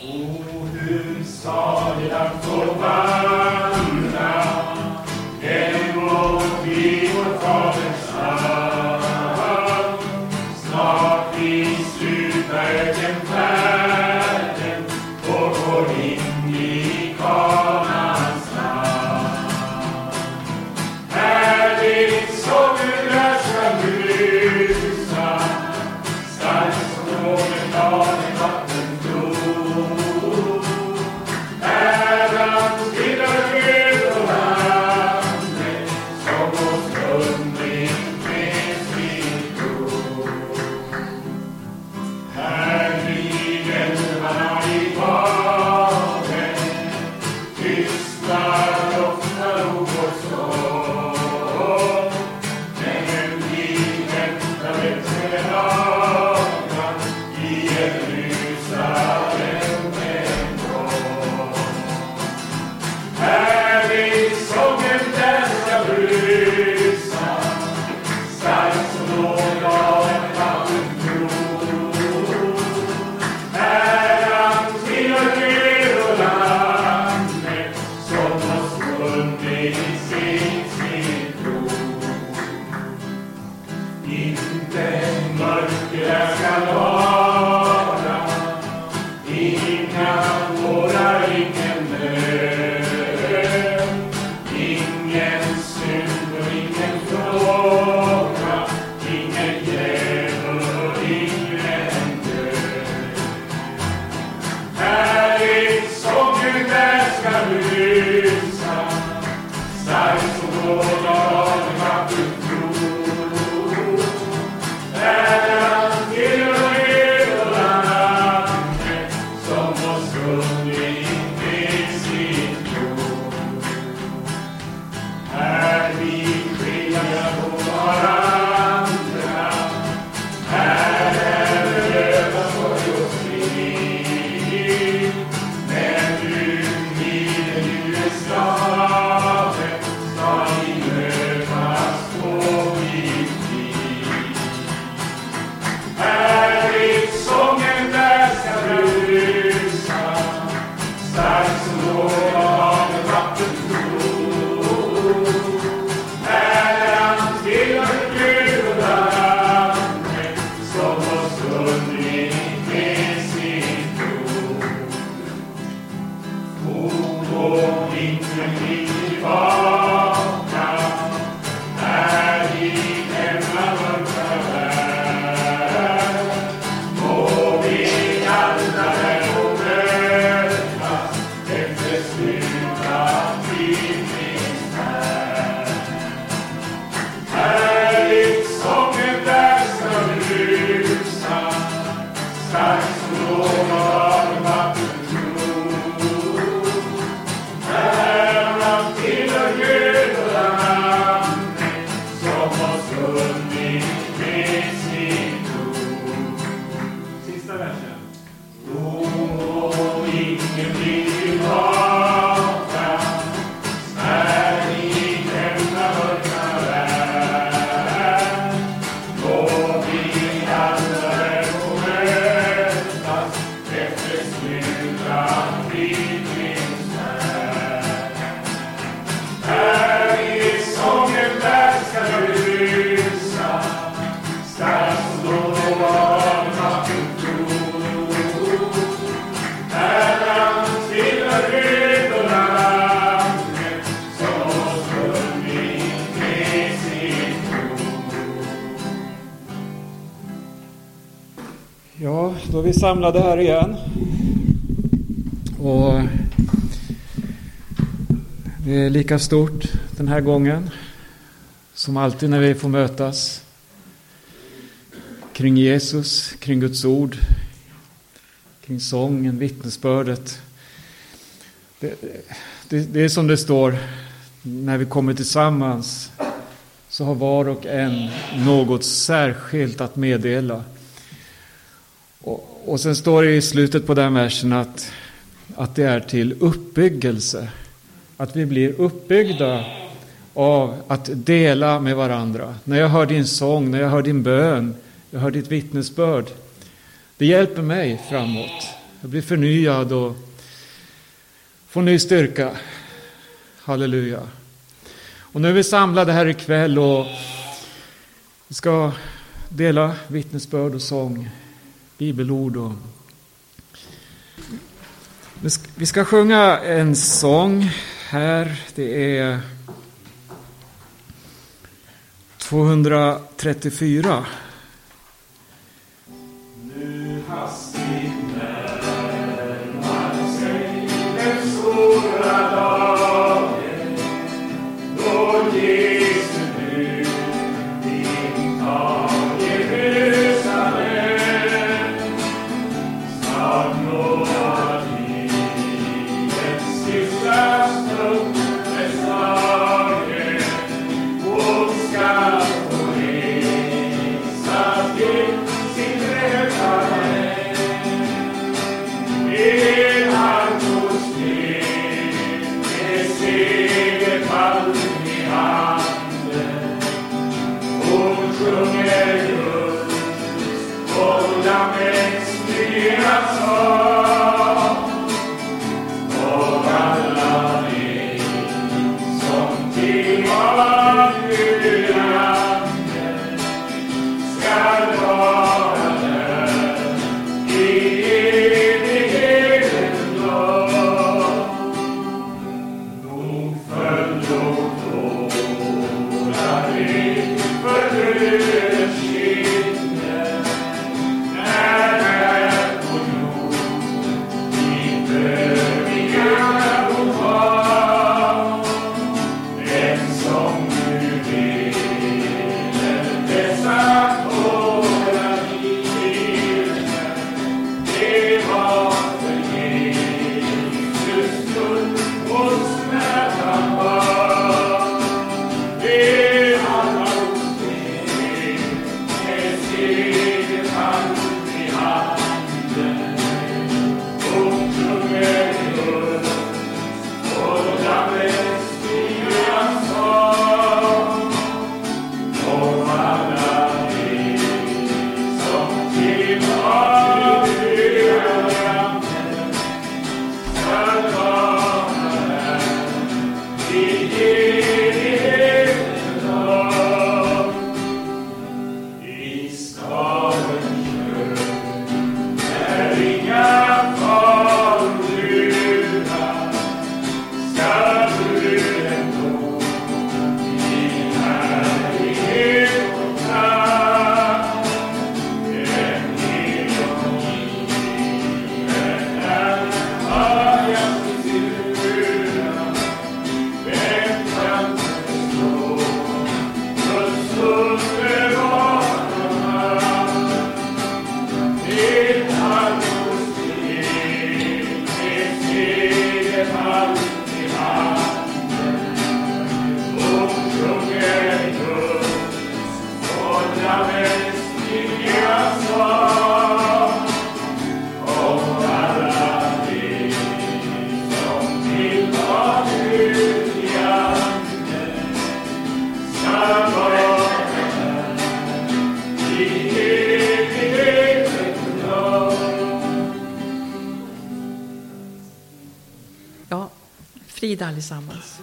O hus stadig langt so bad? Graças a. samlade här igen. Och det är lika stort den här gången som alltid när vi får mötas kring Jesus, kring Guds ord, kring sången, vittnesbördet. Det, det, det är som det står, när vi kommer tillsammans så har var och en något särskilt att meddela. Och, sen står det i slutet på den versen att, att det är till uppbyggelse. Att vi blir uppbyggda av att dela med varandra. När jag hör din sång, när jag hör din bön, jag hör ditt vittnesbörd. Det hjälper mig framåt. jag blir förnyad och får ny styrka. Halleluja. Och nu är vi samlade här ikväll och vi ska dela vittnesbörd och sång, bibelord och vi ska sjunga en sång här. Det är 234. Frid allesammans.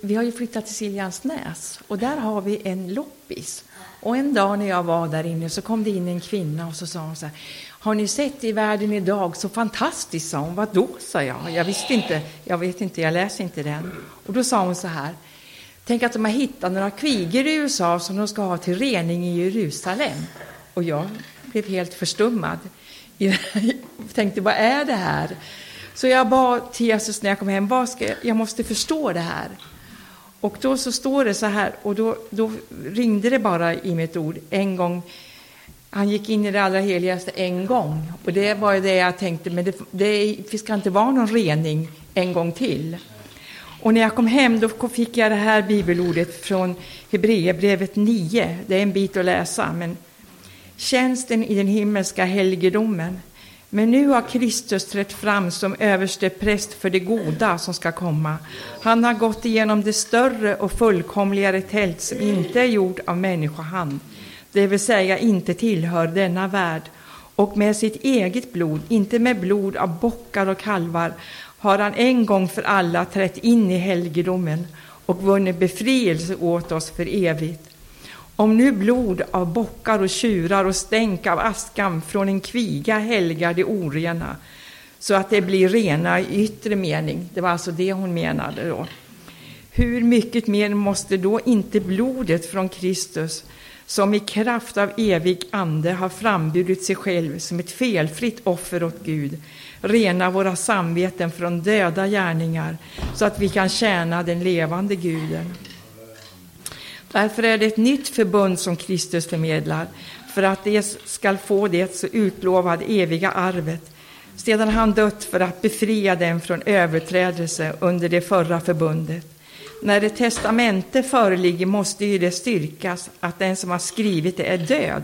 Vi har ju flyttat till Siljansnäs och där har vi en loppis. Och en dag när jag var där inne så kom det in en kvinna och så sa hon så här, har ni sett i världen idag så fantastiskt, sa hon. Vadå, sa jag. Jag visste inte, jag vet inte, jag läser inte den. Och då sa hon så här, tänk att de har hittat några kvigor i USA som de ska ha till rening i Jerusalem. Och jag blev helt förstummad. Jag tänkte, vad är det här? Så jag bad till Jesus när jag kom hem, vad ska jag, jag måste förstå det här. Och då så står det så här, och då, då ringde det bara i mitt ord en gång. Han gick in i det allra heligaste en gång. Och det var det jag tänkte, men det, det ska inte vara någon rening en gång till. Och när jag kom hem då fick jag det här bibelordet från Hebreerbrevet 9. Det är en bit att läsa, men tjänsten i den himmelska helgedomen men nu har Kristus trätt fram som överste präst för det goda som ska komma. Han har gått igenom det större och fullkomligare tält som inte är gjort av människohand, det vill säga inte tillhör denna värld. och med sitt eget blod, inte med blod av bockar och kalvar, har han en gång för alla trätt in i helgedomen och vunnit befrielse åt oss för evigt. Om nu blod av bockar och tjurar och stänk av askan från en kviga helgar det orena, så att det blir rena i yttre mening. Det var alltså det hon menade då. Hur mycket mer måste då inte blodet från Kristus, som i kraft av evig ande har framburit sig själv som ett felfritt offer åt Gud, rena våra samveten från döda gärningar, så att vi kan tjäna den levande Guden. Därför är det ett nytt förbund som Kristus förmedlar, för att det skall få det så utlovade eviga arvet, sedan han dött för att befria dem från överträdelse under det förra förbundet. När ett testamente föreligger måste ju det styrkas att den som har skrivit det är död.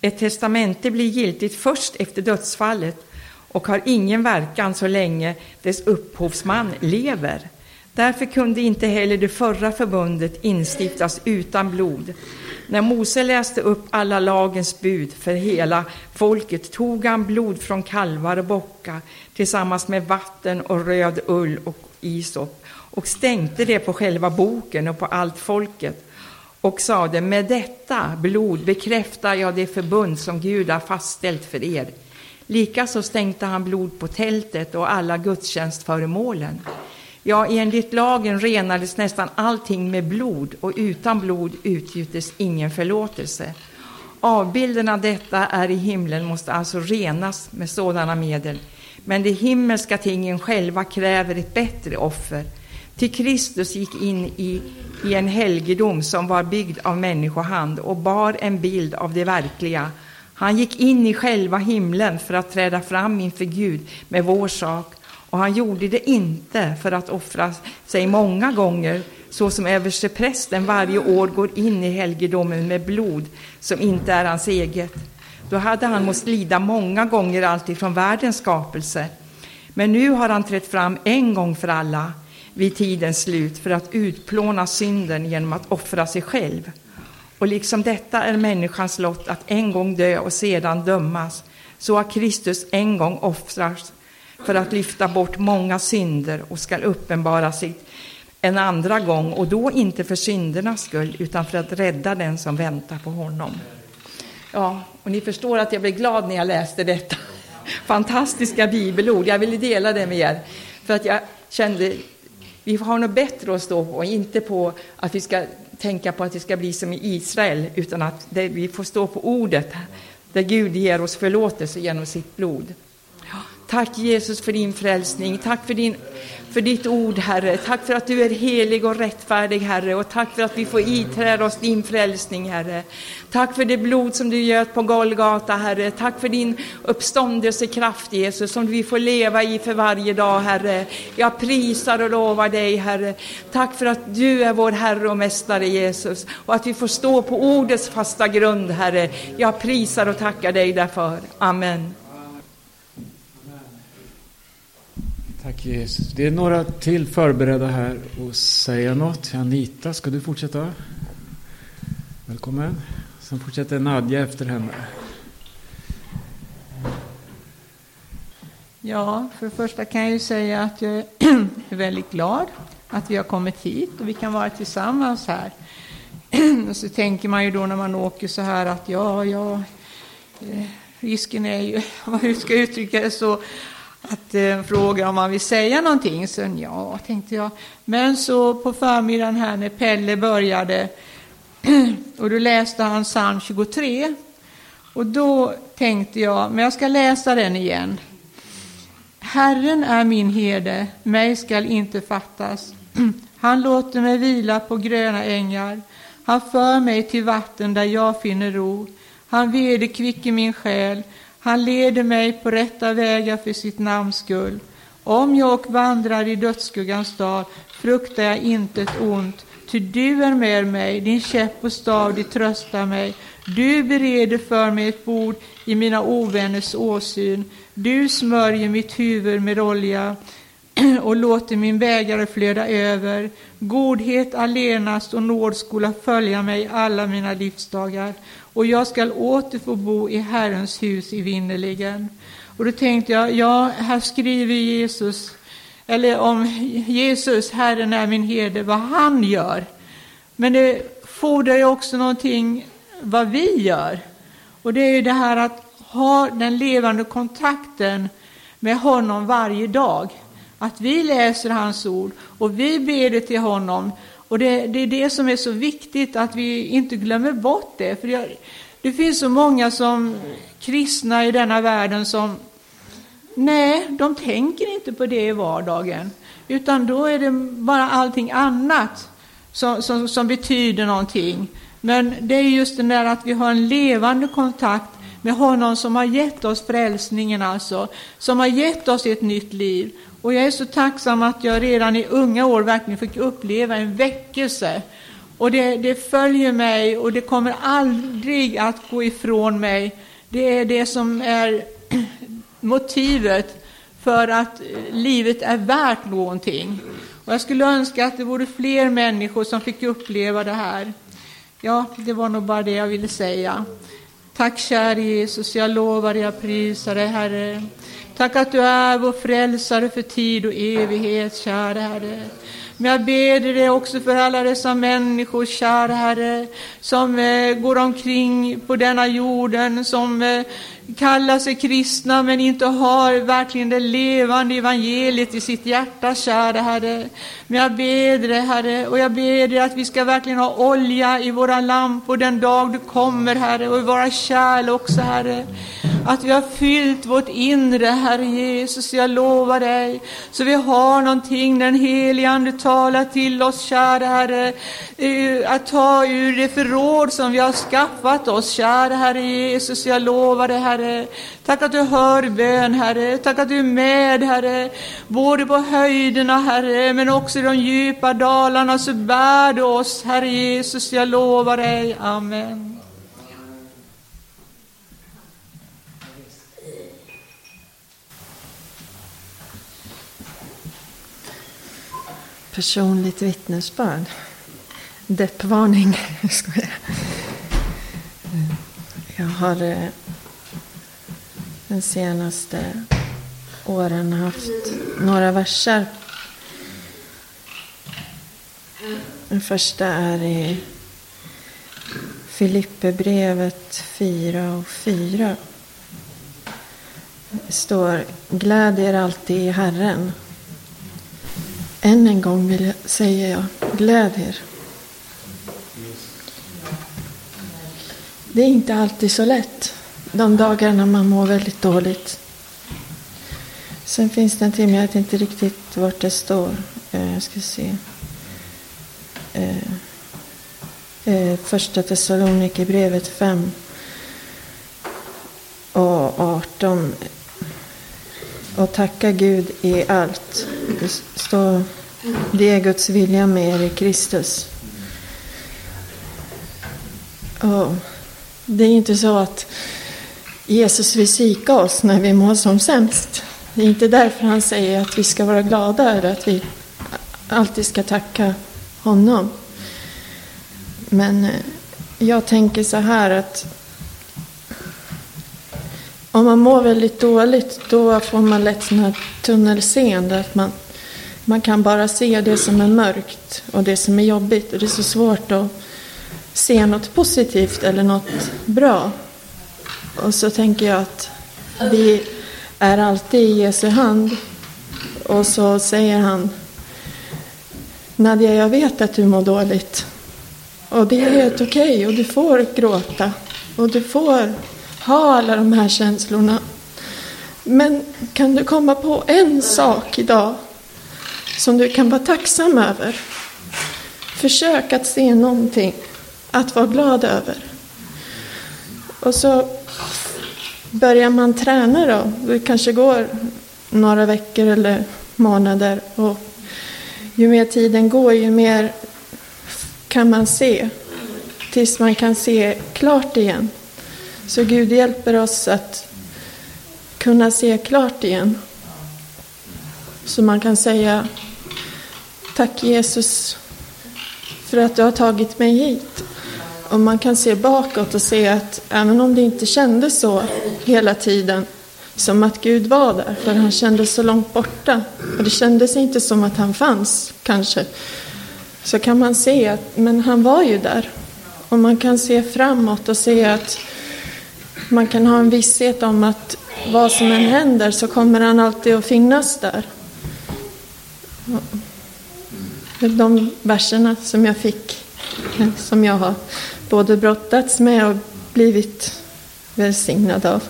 Ett testamente blir giltigt först efter dödsfallet och har ingen verkan så länge dess upphovsman lever. Därför kunde inte heller det förra förbundet instiftas utan blod. När Mose läste upp alla lagens bud för hela folket tog han blod från kalvar och bockar tillsammans med vatten och röd ull och isop och stänkte det på själva boken och på allt folket och sade med detta blod bekräftar jag det förbund som Gud har fastställt för er. Likaså stänkte han blod på tältet och alla gudstjänstföremålen. Ja, enligt lagen renades nästan allting med blod och utan blod utgjutes ingen förlåtelse. Avbilden av detta är i himlen måste alltså renas med sådana medel. Men de himmelska tingen själva kräver ett bättre offer. Till Kristus gick in i, i en helgedom som var byggd av människohand och bar en bild av det verkliga. Han gick in i själva himlen för att träda fram inför Gud med vår sak och han gjorde det inte för att offra sig många gånger så som översteprästen varje år går in i helgedomen med blod som inte är hans eget. Då hade han måst lida många gånger alltifrån världens skapelse. Men nu har han trätt fram en gång för alla vid tidens slut för att utplåna synden genom att offra sig själv. Och liksom detta är människans lott att en gång dö och sedan dömas, så har Kristus en gång offrats för att lyfta bort många synder och skall uppenbara sig en andra gång, och då inte för syndernas skull, utan för att rädda den som väntar på honom. Ja, och ni förstår att jag blev glad när jag läste detta fantastiska bibelord. Jag ville dela det med er, för att jag kände vi har något bättre att stå på, inte på att vi ska tänka på att det ska bli som i Israel, utan att det, vi får stå på ordet, där Gud ger oss förlåtelse genom sitt blod. Tack Jesus för din frälsning, tack för din för ditt ord, Herre. Tack för att du är helig och rättfärdig, Herre. Och tack för att vi får iträda oss din frälsning, Herre. Tack för det blod som du göt på Golgata, Herre. Tack för din uppståndelsekraft, Jesus, som vi får leva i för varje dag, Herre. Jag prisar och lovar dig, Herre. Tack för att du är vår Herre och Mästare, Jesus. Och att vi får stå på ordets fasta grund, Herre. Jag prisar och tackar dig därför. Amen. Tack Jesus. Det är några till förberedda här och säga något. Anita, ska du fortsätta? Välkommen. Sen fortsätter Nadja efter henne. Ja, för det första kan jag ju säga att jag är väldigt glad att vi har kommit hit och vi kan vara tillsammans här. Och så tänker man ju då när man åker så här att ja, ja, eh, risken är ju, om man ska uttrycka det så, att eh, fråga om man vill säga någonting. Så ja, tänkte jag. Men så på förmiddagen här när Pelle började och då läste han psalm 23. Och då tänkte jag, men jag ska läsa den igen. Herren är min herde, mig skall inte fattas. Han låter mig vila på gröna ängar. Han för mig till vatten där jag finner ro. Han vederkvicker min själ. Han leder mig på rätta vägar för sitt namns skull. Om jag vandrar i dödsskuggans dal fruktar jag intet ont, ty du är med mig, din käpp och stav, de tröstar mig. Du bereder för mig ett bord i mina ovänners åsyn. Du smörjer mitt huvud med olja och låter min bägare flöda över. Godhet allenast och nåd skola följa mig alla mina livsdagar och jag skall åter få bo i Herrens hus i vinnerligen. Och då tänkte jag, ja, här skriver Jesus, eller om Jesus, Herren är min herde, vad han gör. Men det fordrar ju också någonting vad vi gör. Och det är ju det här att ha den levande kontakten med honom varje dag. Att vi läser hans ord och vi ber det till honom. Och det, det är det som är så viktigt att vi inte glömmer bort det. För det, det finns så många som kristna i denna världen som Nej, de tänker inte på det i vardagen. Utan då är det bara allting annat som, som, som betyder någonting. Men det är just det där att vi har en levande kontakt med honom som har gett oss frälsningen, alltså, som har gett oss ett nytt liv. Och jag är så tacksam att jag redan i unga år verkligen fick uppleva en väckelse. Och det, det följer mig och det kommer aldrig att gå ifrån mig. Det är det som är motivet för att eh, livet är värt någonting. Och jag skulle önska att det vore fler människor som fick uppleva det här. Ja, det var nog bara det jag ville säga. Tack käre Jesus, jag lovar jag prisar dig Herre. Tack att du är vår frälsare för tid och evighet, käre Herre. Men jag ber dig också för alla dessa människor, kära Herre, som eh, går omkring på denna jorden, som eh, kallar sig kristna men inte har verkligen det levande evangeliet i sitt hjärta, kära Herre. Men jag ber dig, Herre, och jag ber dig att vi ska verkligen ha olja i våra lampor den dag du kommer, Herre, och i våra kärl också, Herre. Att vi har fyllt vårt inre, Herre Jesus, jag lovar dig, så vi har någonting den helige Ande talar till oss, kära Herre, eh, att ta ur det förråd som vi har skaffat oss, kära Herre Jesus, jag lovar dig, Herre. Tack att du hör bön, Herre. Tack att du är med, Herre. Både på höjderna, Herre, men också i de djupa dalarna så bär du oss, Herre Jesus. Jag lovar dig. Amen. Personligt vittnesbörd. Deppvarning. Jag har eh, de senaste åren haft några verser. Den första är i Filipperbrevet 4 och 4. Det står Gläd er alltid i Herren. Än en gång vill jag säger jag, gläd er. Det är inte alltid så lätt de dagarna man mår väldigt dåligt. Sen finns det en till, jag vet inte riktigt vart det står. Eh, jag ska se. Eh, eh, första Thessalonikerbrevet 5 och 18. Och tacka Gud i allt. Det står det är Guds vilja med er i Kristus. Och det är inte så att Jesus vill svika oss när vi mår som sämst. Det är inte därför han säger att vi ska vara glada eller att vi alltid ska tacka honom. Men eh, jag tänker så här att om man mår väldigt dåligt då får man lätt sån här tunnelseende. Att man, man kan bara se det som är mörkt och det som är jobbigt. Och det är så svårt att se något positivt eller något bra. Och så tänker jag att vi är alltid i Jesu hand. Och så säger han Nadja, jag vet att du mår dåligt. Och det är helt okej okay, och du får gråta. Och du får ha alla de här känslorna. Men kan du komma på en sak idag som du kan vara tacksam över? Försök att se någonting att vara glad över. Och så börjar man träna då. Det kanske går några veckor eller månader. Och ju mer tiden går, ju mer kan man se. Tills man kan se klart igen. Så Gud hjälper oss att kunna se klart igen. Så man kan säga Tack Jesus för att du har tagit mig hit. Och man kan se bakåt och se att även om det inte kändes så hela tiden som att Gud var där, för han kändes så långt borta och det kändes inte som att han fanns, kanske, så kan man se att men han var ju där. Och man kan se framåt och se att man kan ha en visshet om att vad som än händer så kommer han alltid att finnas där. Mm. De verserna som jag fick, som jag har både brottats med och blivit välsignad av.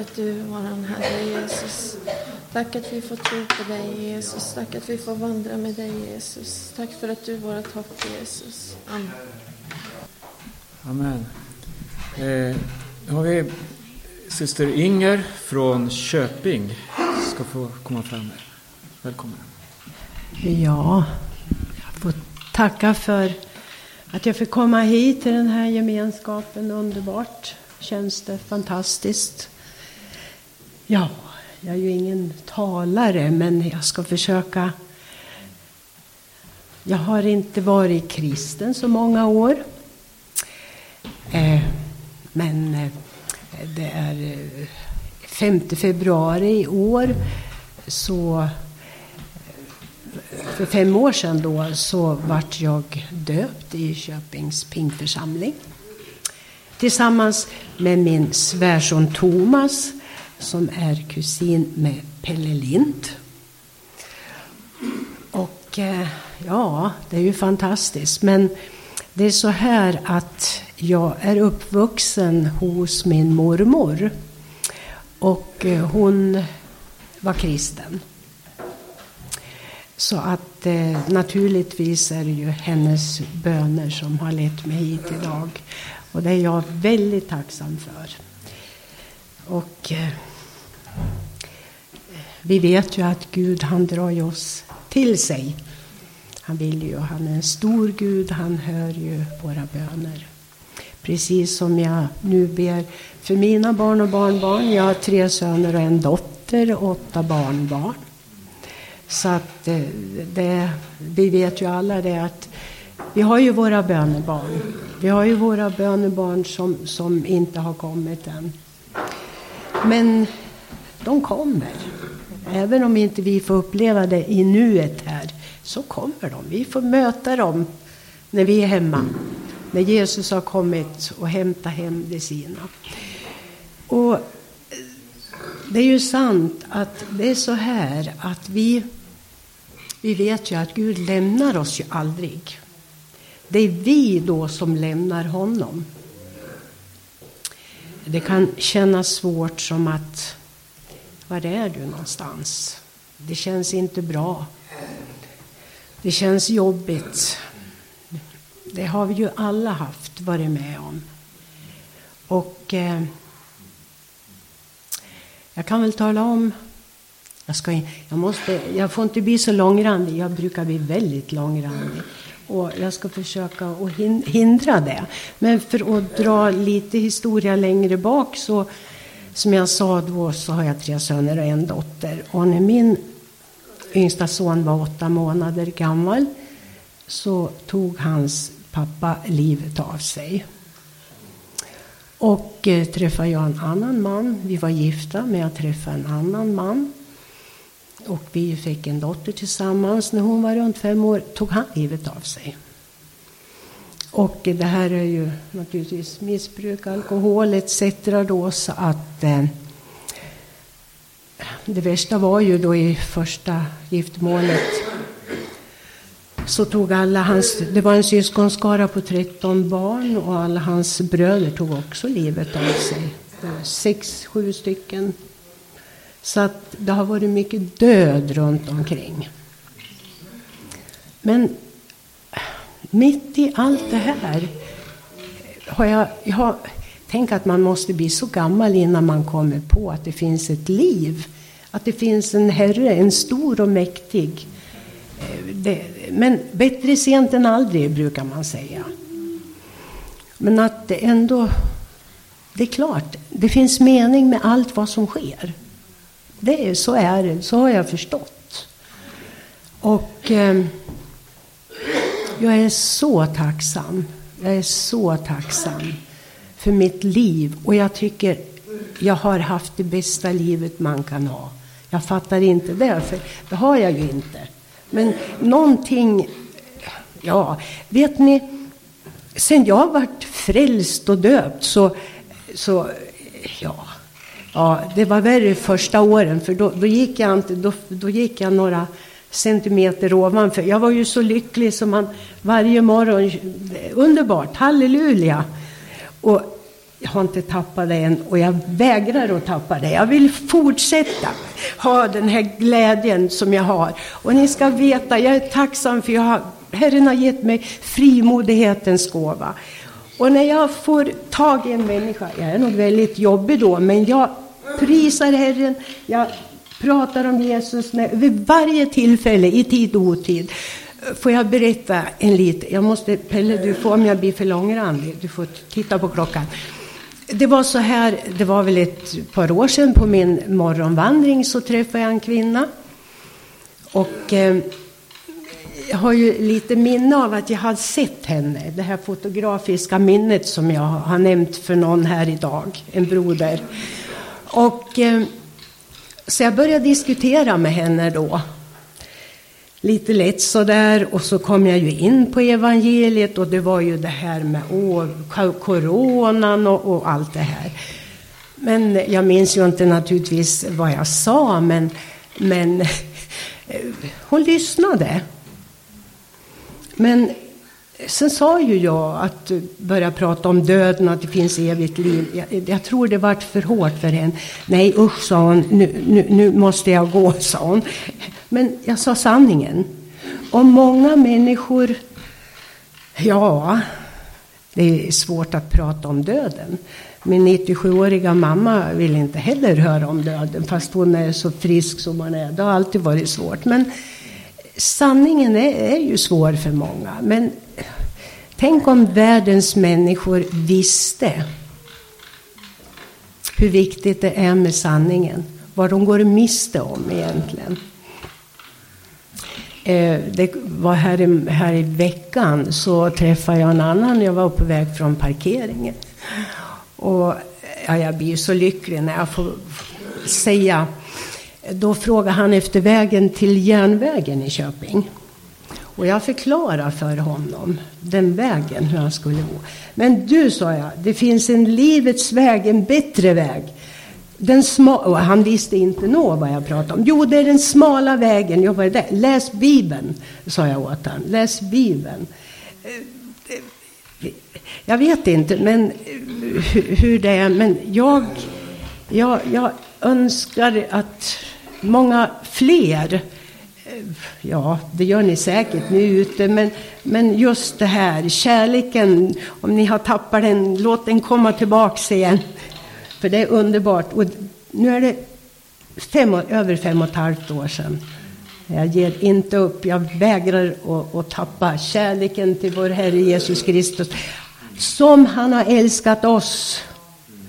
att du är vår Herre Jesus. Tack att vi får tro på dig Jesus. Tack att vi får vandra med dig Jesus. Tack för att du är vårt hopp Jesus. Amen. Amen. Eh, nu har vi syster Inger från Köping. Ska få komma fram här. Välkommen. Ja, jag får tacka för att jag fick komma hit till den här gemenskapen. Underbart. Känns det fantastiskt. Ja, jag är ju ingen talare, men jag ska försöka. Jag har inte varit kristen så många år. Eh, men eh, det är eh, 5 februari i år så eh, för fem år sedan då så vart jag döpt i Köpings pingförsamling. Tillsammans med min svärson Thomas som är kusin med Pelle Lind. Och eh, ja, det är ju fantastiskt. Men Det är så här att jag är uppvuxen hos min mormor. Och eh, hon var kristen. Så att eh, naturligtvis är det ju hennes böner som har lett mig hit idag. Och det är jag väldigt tacksam för. Och eh, vi vet ju att Gud han drar oss till sig. Han vill ju, han är en stor Gud, han hör ju våra böner. Precis som jag nu ber för mina barn och barnbarn. Jag har tre söner och en dotter och åtta barnbarn. Så att eh, det, vi vet ju alla det att vi har ju våra bönebarn. Vi har ju våra bönebarn som, som inte har kommit än. Men de kommer. Även om inte vi får uppleva det i nuet här, så kommer de. Vi får möta dem när vi är hemma. När Jesus har kommit och hämtat hem de sina. Och det är ju sant att det är så här att vi, vi vet ju att Gud lämnar oss ju aldrig. Det är vi då som lämnar honom. Det kan kännas svårt som att var är du någonstans? Det känns inte bra. Det känns jobbigt. Det har vi ju alla haft, varit med om. Och eh, jag kan väl tala om jag, ska, jag, måste, jag får inte bli så långrandig. Jag brukar bli väldigt långrandig. Och jag ska försöka att hindra det. Men för att dra lite historia längre bak så som jag sa då så har jag tre söner och en dotter. Och när min yngsta son var åtta månader gammal så tog hans pappa livet av sig. Och eh, träffade jag en annan man. Vi var gifta, men jag träffade en annan man. Och vi fick en dotter tillsammans. När hon var runt fem år tog han livet av sig. Och det här är ju naturligtvis missbruk, alkohol etc. Då, så att eh, det värsta var ju då i första giftermålet så tog alla hans, det var en syskonskara på 13 barn och alla hans bröder tog också livet av sig. Sex, sju stycken. Så att det har varit mycket död runt omkring. Men mitt i allt det här har jag, jag har tänk att man måste bli så gammal innan man kommer på att det finns ett liv. Att det finns en Herre, en stor och mäktig. Det, men bättre sent än aldrig, brukar man säga. Men att det ändå... Det är klart, det finns mening med allt vad som sker. Det är, så är det, så har jag förstått. Och... Eh, jag är så tacksam. Jag är så tacksam för mitt liv. Och jag tycker jag har haft det bästa livet man kan ha. Jag fattar inte det, för det har jag ju inte. Men någonting, ja, vet ni, sen jag varit frälst och döpt så, så ja, ja, det var värre första åren, för då, då gick jag inte, då, då gick jag några centimeter ovanför. Jag var ju så lycklig som man varje morgon, underbart, halleluja. Och jag har inte tappat det än och jag vägrar att tappa det. Jag vill fortsätta ha den här glädjen som jag har. Och ni ska veta, jag är tacksam för jag har, Herren har gett mig frimodighetens gåva. Och när jag får tag i en människa, jag är nog väldigt jobbig då, men jag prisar Herren, jag pratar om Jesus när, vid varje tillfälle, i tid och otid. Får jag berätta en liten, jag måste, Pelle du får om jag blir för långrandig, du får titta på klockan. Det var så här, det var väl ett par år sedan på min morgonvandring så träffade jag en kvinna. Och eh, jag har ju lite minne av att jag hade sett henne. Det här fotografiska minnet som jag har nämnt för någon här idag, en broder. Och eh, så jag började diskutera med henne då. Lite lätt sådär. Och så kom jag ju in på evangeliet och det var ju det här med åh, coronan och, och allt det här. Men jag minns ju inte naturligtvis vad jag sa, men, men eh, hon lyssnade. Men sen sa ju jag att eh, börja prata om döden och att det finns evigt liv. Jag, jag tror det vart för hårt för henne. Nej usch, sa hon, nu, nu, nu måste jag gå, sa hon. Men jag sa sanningen. Och många människor, ja, det är svårt att prata om döden. Min 97-åriga mamma vill inte heller höra om döden fast hon är så frisk som hon är. Det har alltid varit svårt. Men sanningen är, är ju svår för många. Men tänk om världens människor visste hur viktigt det är med sanningen. Vad de går miste om egentligen. Eh, det var här i, här i veckan så träffade jag en annan. Jag var på väg från parkeringen. Och ja, jag blir så lycklig när jag får säga. Då frågade han efter vägen till järnvägen i Köping. Och jag förklarade för honom den vägen, hur han skulle gå. Men du, sa jag, det finns en livets väg, en bättre väg. Den sma och han visste inte nå vad jag pratade om. Jo, det är den smala vägen. Jag var där. Läs Bibeln, sa jag åt honom. Läs Bibeln. Jag vet inte men eh, hur det är, men jag, jag, jag önskar att många fler Ja, det gör ni säkert nu ute, men, men just det här, kärleken, om ni har tappat den, låt den komma tillbaks igen. För det är underbart. Och nu är det fem, över fem och ett halvt år sedan. Jag ger inte upp. Jag vägrar att, att tappa kärleken till vår Herre Jesus Kristus. Som han har älskat oss.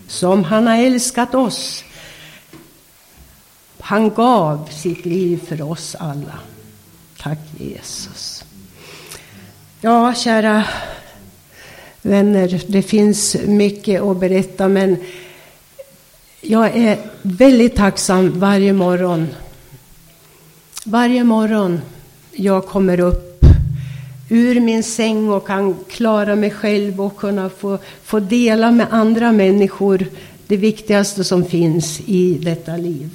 Som han har älskat oss. Han gav sitt liv för oss alla. Tack Jesus. Ja, kära vänner, det finns mycket att berätta men jag är väldigt tacksam varje morgon. Varje morgon jag kommer upp ur min säng och kan klara mig själv och kunna få, få dela med andra människor det viktigaste som finns i detta liv.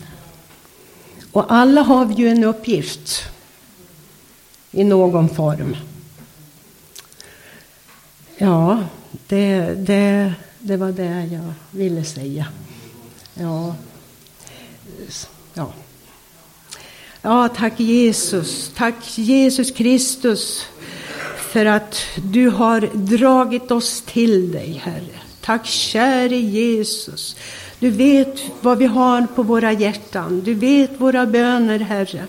Och alla har vi ju en uppgift i någon form. Ja, det, det, det var det jag ville säga. Ja. Ja. ja, tack Jesus. Tack Jesus Kristus för att du har dragit oss till dig, Herre. Tack käre Jesus. Du vet vad vi har på våra hjärtan. Du vet våra böner, Herre.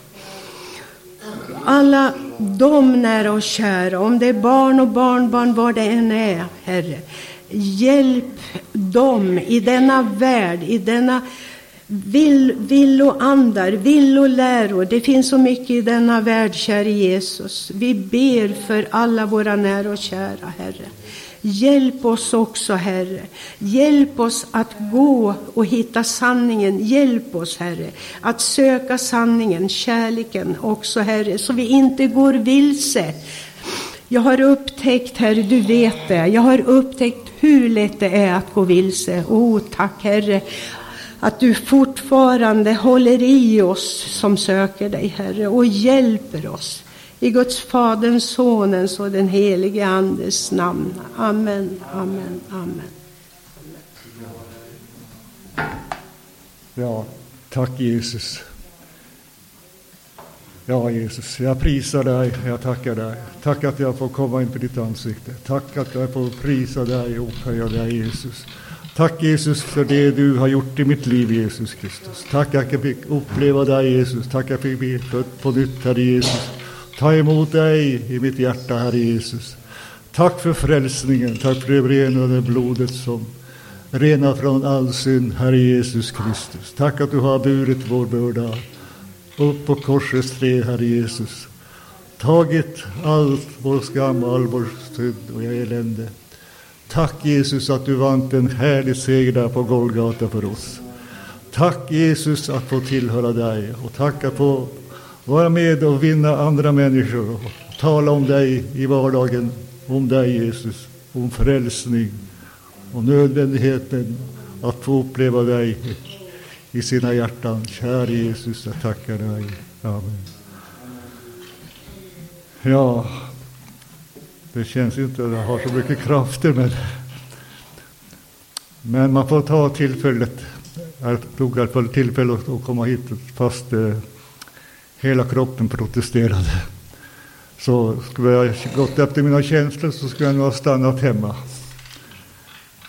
Alla de nära och kära, om det är barn och barnbarn, vad det än är, Herre. Hjälp dem i denna värld, i denna vill, villoandar, villoläror. Det finns så mycket i denna värld, käre Jesus. Vi ber för alla våra nära och kära, Herre. Hjälp oss också, Herre. Hjälp oss att gå och hitta sanningen. Hjälp oss, Herre, att söka sanningen, kärleken också, Herre, så vi inte går vilse. Jag har upptäckt, Herre, du vet det, jag har upptäckt hur lätt det är att gå vilse. Oh, tack, Herre, att du fortfarande håller i oss som söker dig, Herre, och hjälper oss. I Guds Faderns, Sonens och den helige Andes namn. Amen, amen, amen. Ja, tack Jesus. Ja, Jesus, jag prisar dig, jag tackar dig. Tack att jag får komma in på ditt ansikte. Tack att jag får prisa dig och upphöja dig, Jesus. Tack Jesus för det du har gjort i mitt liv, Jesus Kristus. Tack att jag fick uppleva dig, Jesus. Tack att jag fick bli född på nytt, Herre Jesus. Ta emot dig i mitt hjärta, Herre Jesus. Tack för frälsningen, tack för det renade blodet som renar från all synd, Herre Jesus Kristus. Tack att du har burit vår börda upp på korsets träd, Herre Jesus. Tagit allt vår skam, all vår synd och elände. Tack Jesus att du vann en härlig seger där på Golgata för oss. Tack Jesus att få tillhöra dig och tacka på vara med och vinna andra människor och tala om dig i vardagen, om dig Jesus, om frälsning och nödvändigheten att få uppleva dig i sina hjärtan. Kära Jesus, jag tackar dig. Amen. Ja, det känns inte att jag har så mycket krafter. Men, men man får ta tillfället. Jag tog i alla fall tillfället att komma hit fast eh, hela kroppen protesterade. Så skulle jag gått efter mina känslor så skulle jag nog ha stannat hemma.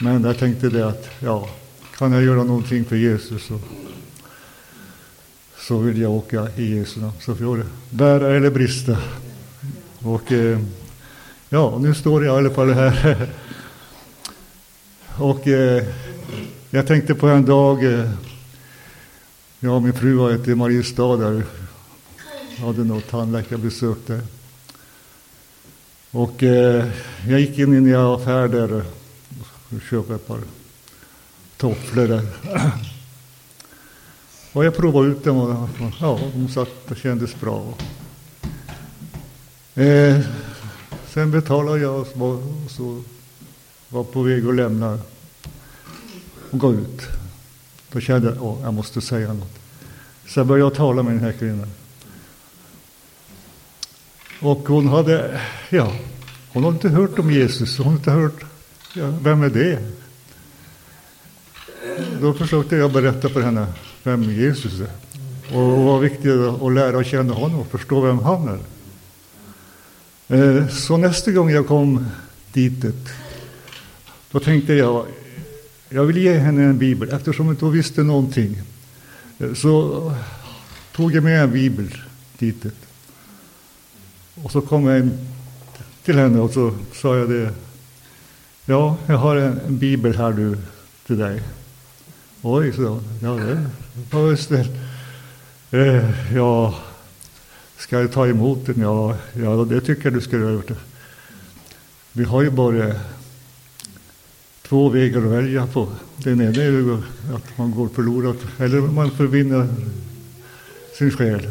Men jag tänkte det att, ja, kan jag göra någonting för Jesus så, så vill jag åka i Jesu namn. Så får det bära eller brista. Och eh, ja, nu står jag i alla fall här. Och eh, jag tänkte på en dag, eh, jag och min fru var i Mariestad där, hade något tandläkarbesök där. Och eh, jag gick in i en affär där och köpte ett par tofflor där. Och jag provade ut dem och ja, de satt och kändes bra. Eh, sen betalade jag och så, så var på väg att lämna och gå ut. Då kände jag att jag måste säga något. Så jag började tala med den här kvinnan. Och hon hade, ja, hon hade inte hört om Jesus. Hon hade inte hört, ja, vem är det? Då försökte jag berätta för henne vem Jesus är. Och det var viktigt att lära känna honom och förstå vem han är. Eh, så nästa gång jag kom dit, då tänkte jag, jag vill ge henne en bibel. Eftersom hon inte visste någonting, eh, så tog jag med en bibel dit. Och så kom jag till henne och så sa jag det. Ja, jag har en, en bibel här du, till dig. Oj, så ja, det var snällt. Eh, ja, ska jag ta emot den? Ja, ja, det tycker jag du ska göra. Vi har ju bara två vägar att välja på. Den ena är ju att man går förlorad, eller man förvinner sin själ.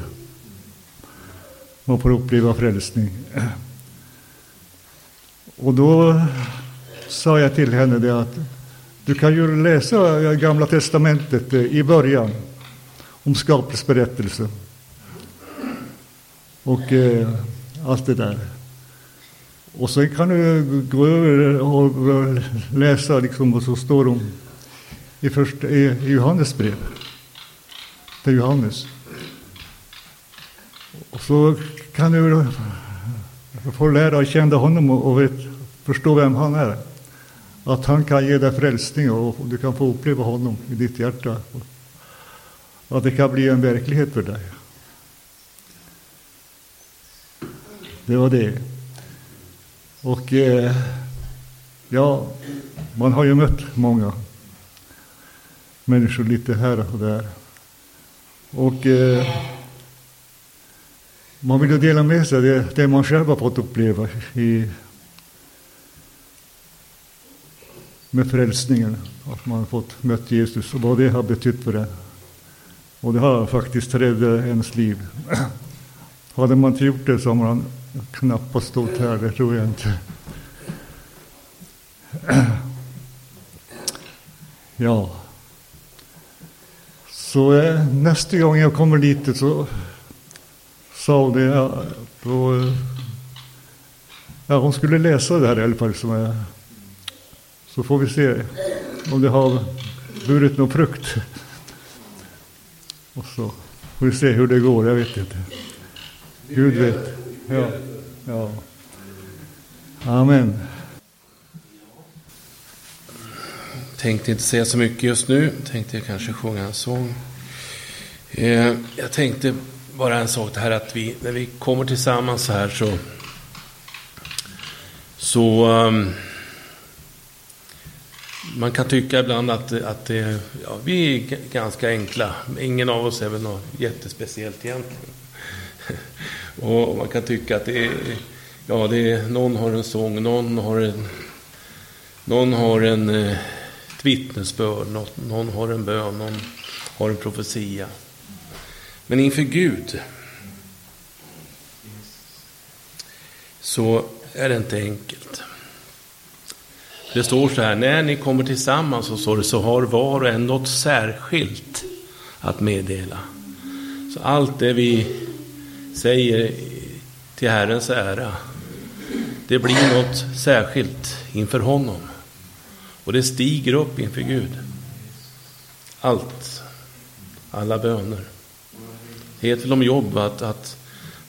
Man får uppleva frälsning. Och då sa jag till henne det att du kan ju läsa Gamla Testamentet eh, i början om skapelseberättelsen. Och eh, allt det där. Och sen kan du gå över och läsa liksom vad som står om i, första, i, i Johannes brev. Till Johannes. Och så kan du få lära känna honom och, vet, förstå vem han är. Att han kan ge dig frälsning och, och du kan få uppleva honom i ditt hjärta. Att det kan bli en verklighet för dig. Det var det. Och eh, ja, man har ju mött många människor lite här och där. Och eh, man vill ju dela med sig det, det man själv har fått uppleva i, med frälsningen. Att man har fått mött Jesus och vad det har betytt för en. Och det har faktiskt räddat ens liv. Hade man inte gjort det så har man knappast stått här, det tror jag inte. Ja. Så eh, nästa gång jag kommer dit så sa hon det. Då, eh, ja, hon skulle läsa det här i alla fall. Som jag, eh, så får vi se om det har burit någon frukt. Och så får vi se hur det går, jag vet inte. Gud vet. Ja. ja. Amen. Tänkte inte säga så mycket just nu. Tänkte kanske sjunga en sång. Eh, jag tänkte bara en sak det här att vi, när vi kommer tillsammans så här så, så um, man kan tycka ibland att, att det, ja, vi är ganska enkla. Ingen av oss är väl något jättespeciellt egentligen. Och man kan tycka att det är, ja, det är, någon har en sång, någon har en, någon har en, eh, ett vittnesbörd, någon, någon har en bön, någon har en profetia. Men inför Gud så är det inte enkelt. Det står så här, när ni kommer tillsammans så, står det, så har var och en något särskilt att meddela. Så allt det vi säger till Herrens ära, det blir något särskilt inför honom. Och det stiger upp inför Gud. Allt. Alla böner. Det heter väl om jobb att, att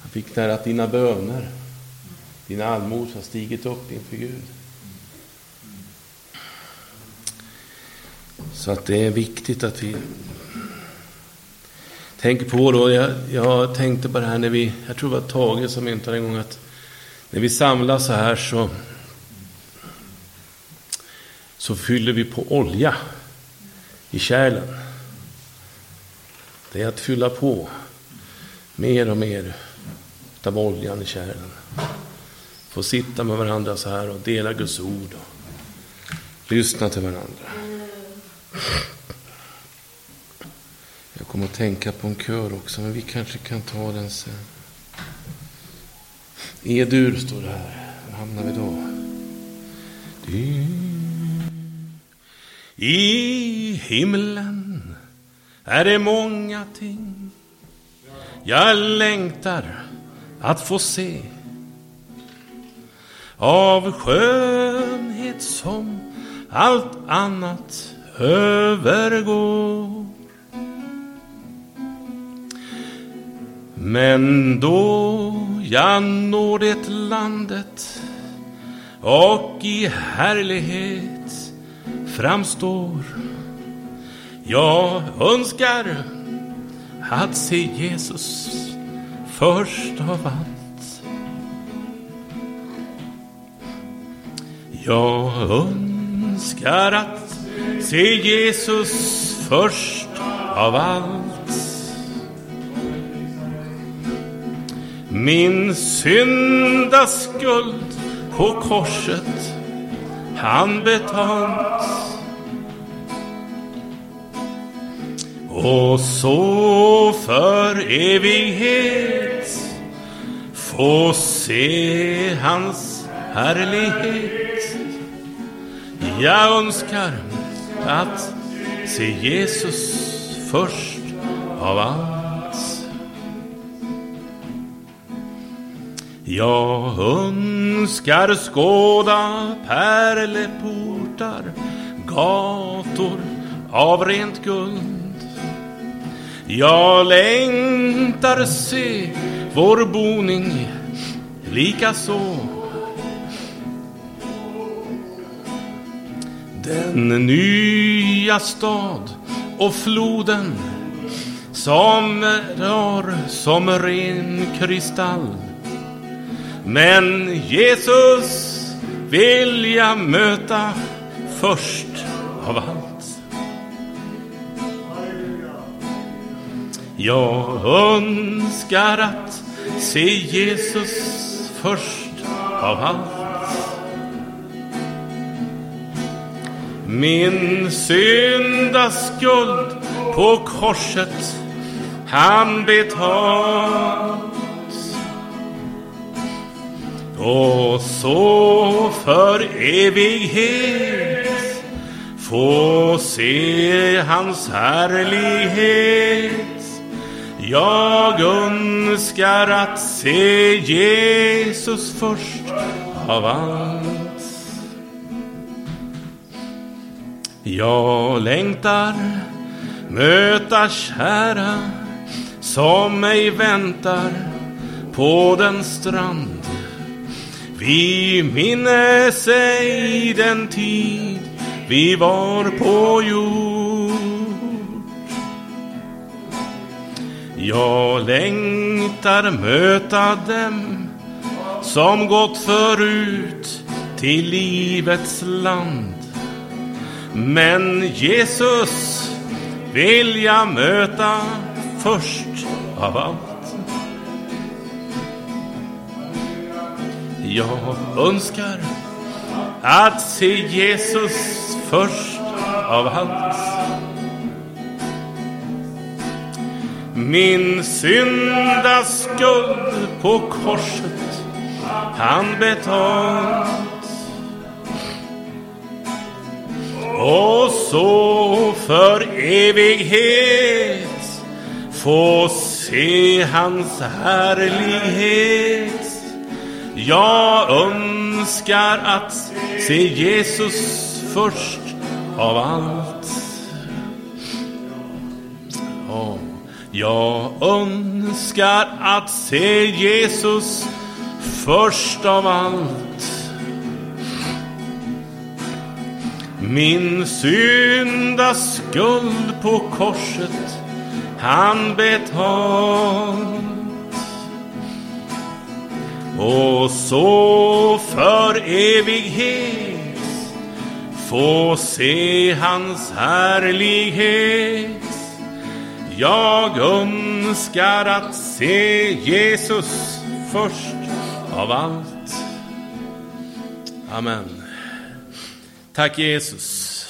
han fick nära att dina böner, dina allmosor har stigit upp inför Gud. Så att det är viktigt att vi tänker på då. Jag, jag tänkte på det här när vi, jag tror det var Tage som myntade en gång att när vi samlas så här så, så fyller vi på olja i kärlen. Det är att fylla på mer och mer av oljan i kärlen. Få sitta med varandra så här och dela Guds ord och lyssna till varandra. Jag kommer att tänka på en kör också, men vi kanske kan ta den sen. E-dur står det här. Var hamnar vi då? I himlen är det många ting jag längtar att få se av skönhet som allt annat övergår. Men då jag når det landet och i härlighet framstår jag önskar att se Jesus först av allt. Jag önskar att se Jesus först av allt. Min syndaskuld på korset han betalt. Och så för evighet få se hans härlighet. Jag önskar att se Jesus först av allt. Jag önskar skåda pärleportar, gator av rent guld. Jag längtar se vår boning likaså. Den nya stad och floden som rör som ren kristall. Men Jesus vill jag möta först av allt. Jag önskar att se Jesus först av allt. Min syndaskuld på korset han betalt. Och så för evighet få se hans härlighet. Jag önskar att se Jesus först av allt. Jag längtar möta kära som mig väntar på den strand. Vi minnes ej den tid vi var på jord. Jag längtar möta dem som gått förut till livets land. Men Jesus vill jag möta först av allt. Jag önskar att se Jesus först av allt. Min syndaskuld på korset han betalt. Och så för evighet få se hans härlighet. Jag önskar att se Jesus först av allt. Jag önskar att se Jesus först av allt. Min synda skuld på korset han betalt. Och så för evighet få se hans härlighet. Jag önskar att se Jesus först av allt. Amen. Tack Jesus.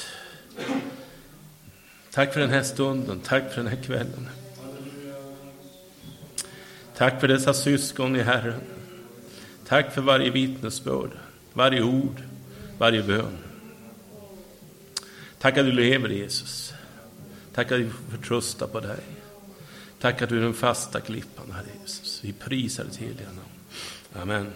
Tack för den här stunden, tack för den här kvällen. Tack för dessa syskon i Herren. Tack för varje vittnesbörd, varje ord, varje bön. Tack att du lever Jesus. Tack att vi får förtrösta på dig. Tack att du är den fasta klippan, Herre Jesus. Vi prisar ditt heliga namn. Amen.